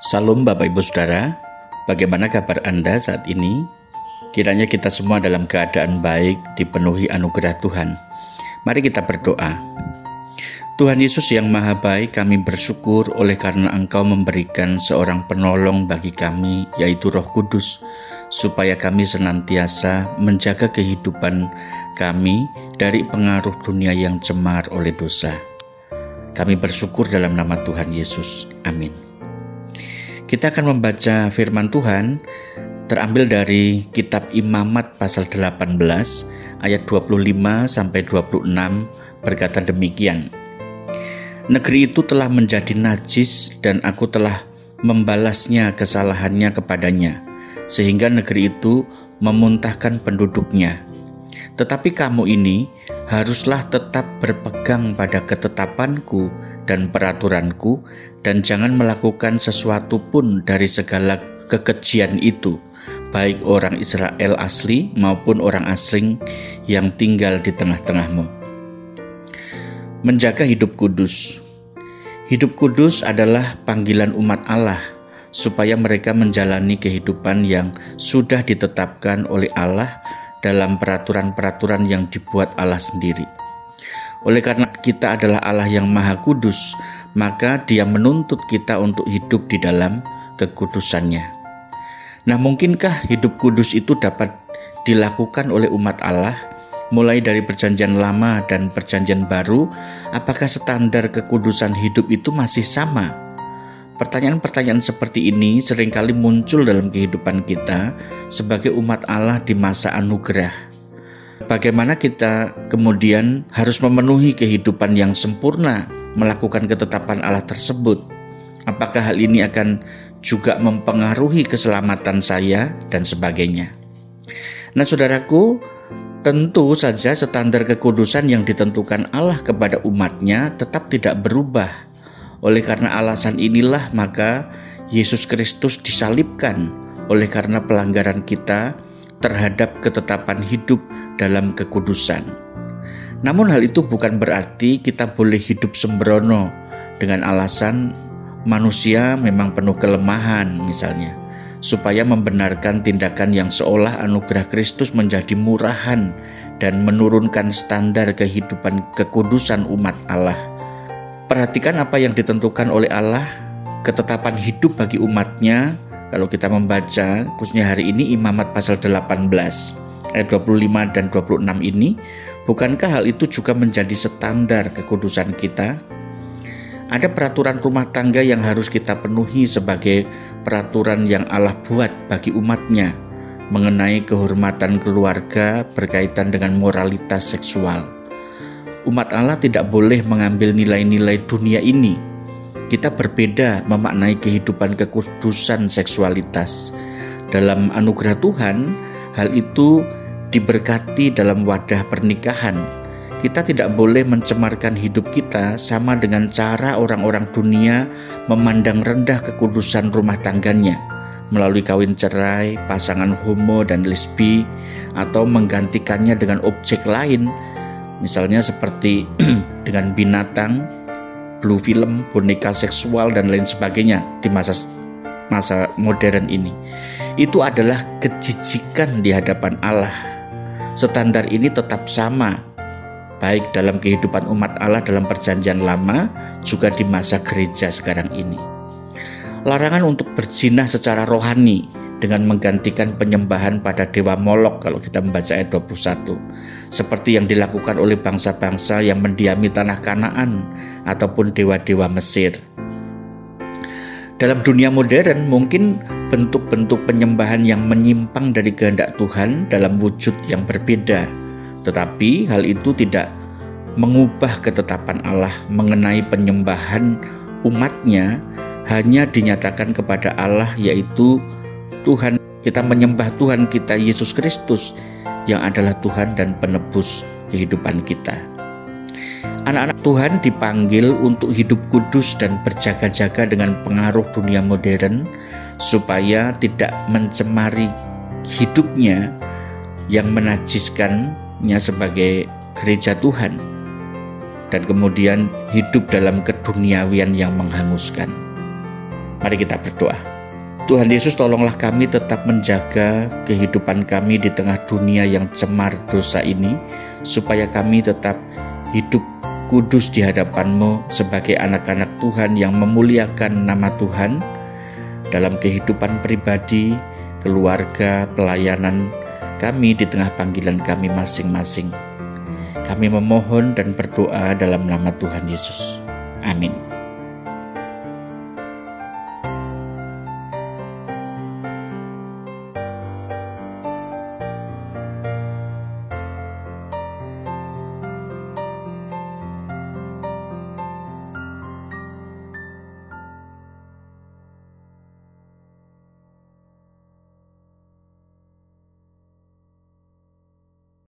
Salam Bapak Ibu Saudara, bagaimana kabar Anda saat ini? Kiranya kita semua dalam keadaan baik, dipenuhi anugerah Tuhan. Mari kita berdoa. Tuhan Yesus yang Maha Baik, kami bersyukur oleh karena Engkau memberikan seorang penolong bagi kami, yaitu Roh Kudus, supaya kami senantiasa menjaga kehidupan kami dari pengaruh dunia yang cemar oleh dosa. Kami bersyukur dalam nama Tuhan Yesus. Amin. Kita akan membaca firman Tuhan terambil dari kitab Imamat pasal 18 ayat 25 sampai 26 berkata demikian. Negeri itu telah menjadi najis dan aku telah membalasnya kesalahannya kepadanya sehingga negeri itu memuntahkan penduduknya. Tetapi kamu ini haruslah tetap berpegang pada ketetapanku dan peraturanku dan jangan melakukan sesuatu pun dari segala kekejian itu, baik orang Israel asli maupun orang asing yang tinggal di tengah-tengahmu. Menjaga hidup kudus. Hidup kudus adalah panggilan umat Allah supaya mereka menjalani kehidupan yang sudah ditetapkan oleh Allah dalam peraturan-peraturan yang dibuat Allah sendiri. Oleh karena kita adalah Allah yang Maha Kudus, maka Dia menuntut kita untuk hidup di dalam kekudusannya. Nah, mungkinkah hidup kudus itu dapat dilakukan oleh umat Allah mulai dari Perjanjian Lama dan Perjanjian Baru? Apakah standar kekudusan hidup itu masih sama? Pertanyaan-pertanyaan seperti ini sering kali muncul dalam kehidupan kita sebagai umat Allah di masa anugerah. Bagaimana kita kemudian harus memenuhi kehidupan yang sempurna, melakukan ketetapan Allah tersebut? Apakah hal ini akan juga mempengaruhi keselamatan saya dan sebagainya? Nah, saudaraku, tentu saja standar kekudusan yang ditentukan Allah kepada umatnya tetap tidak berubah oleh karena alasan inilah maka Yesus Kristus disalibkan oleh karena pelanggaran kita terhadap ketetapan hidup dalam kekudusan. Namun hal itu bukan berarti kita boleh hidup sembrono dengan alasan manusia memang penuh kelemahan misalnya supaya membenarkan tindakan yang seolah anugerah Kristus menjadi murahan dan menurunkan standar kehidupan kekudusan umat Allah Perhatikan apa yang ditentukan oleh Allah, ketetapan hidup bagi umatnya. Kalau kita membaca, khususnya hari ini Imamat pasal 18 ayat 25 dan 26 ini, bukankah hal itu juga menjadi standar kekudusan kita? Ada peraturan rumah tangga yang harus kita penuhi sebagai peraturan yang Allah buat bagi umatnya mengenai kehormatan keluarga berkaitan dengan moralitas seksual umat Allah tidak boleh mengambil nilai-nilai dunia ini. Kita berbeda memaknai kehidupan kekudusan seksualitas. Dalam anugerah Tuhan, hal itu diberkati dalam wadah pernikahan. Kita tidak boleh mencemarkan hidup kita sama dengan cara orang-orang dunia memandang rendah kekudusan rumah tangganya melalui kawin cerai, pasangan homo dan lesbi, atau menggantikannya dengan objek lain Misalnya seperti dengan binatang, blue film, boneka seksual dan lain sebagainya di masa masa modern ini. Itu adalah kejijikan di hadapan Allah. Standar ini tetap sama baik dalam kehidupan umat Allah dalam perjanjian lama juga di masa gereja sekarang ini. Larangan untuk berzina secara rohani dengan menggantikan penyembahan pada dewa Molok kalau kita membaca ayat 21 seperti yang dilakukan oleh bangsa-bangsa yang mendiami tanah Kanaan ataupun dewa-dewa Mesir. Dalam dunia modern mungkin bentuk-bentuk penyembahan yang menyimpang dari kehendak Tuhan dalam wujud yang berbeda. Tetapi hal itu tidak mengubah ketetapan Allah mengenai penyembahan umatnya hanya dinyatakan kepada Allah yaitu Tuhan, kita menyembah Tuhan kita Yesus Kristus yang adalah Tuhan dan penebus kehidupan kita. Anak-anak Tuhan dipanggil untuk hidup kudus dan berjaga-jaga dengan pengaruh dunia modern supaya tidak mencemari hidupnya yang menajiskannya sebagai gereja Tuhan dan kemudian hidup dalam keduniawian yang menghanguskan. Mari kita berdoa. Tuhan Yesus tolonglah kami tetap menjaga kehidupan kami di tengah dunia yang cemar dosa ini supaya kami tetap hidup kudus di hadapan-Mu sebagai anak-anak Tuhan yang memuliakan nama Tuhan dalam kehidupan pribadi, keluarga, pelayanan kami di tengah panggilan kami masing-masing. Kami memohon dan berdoa dalam nama Tuhan Yesus. Amin.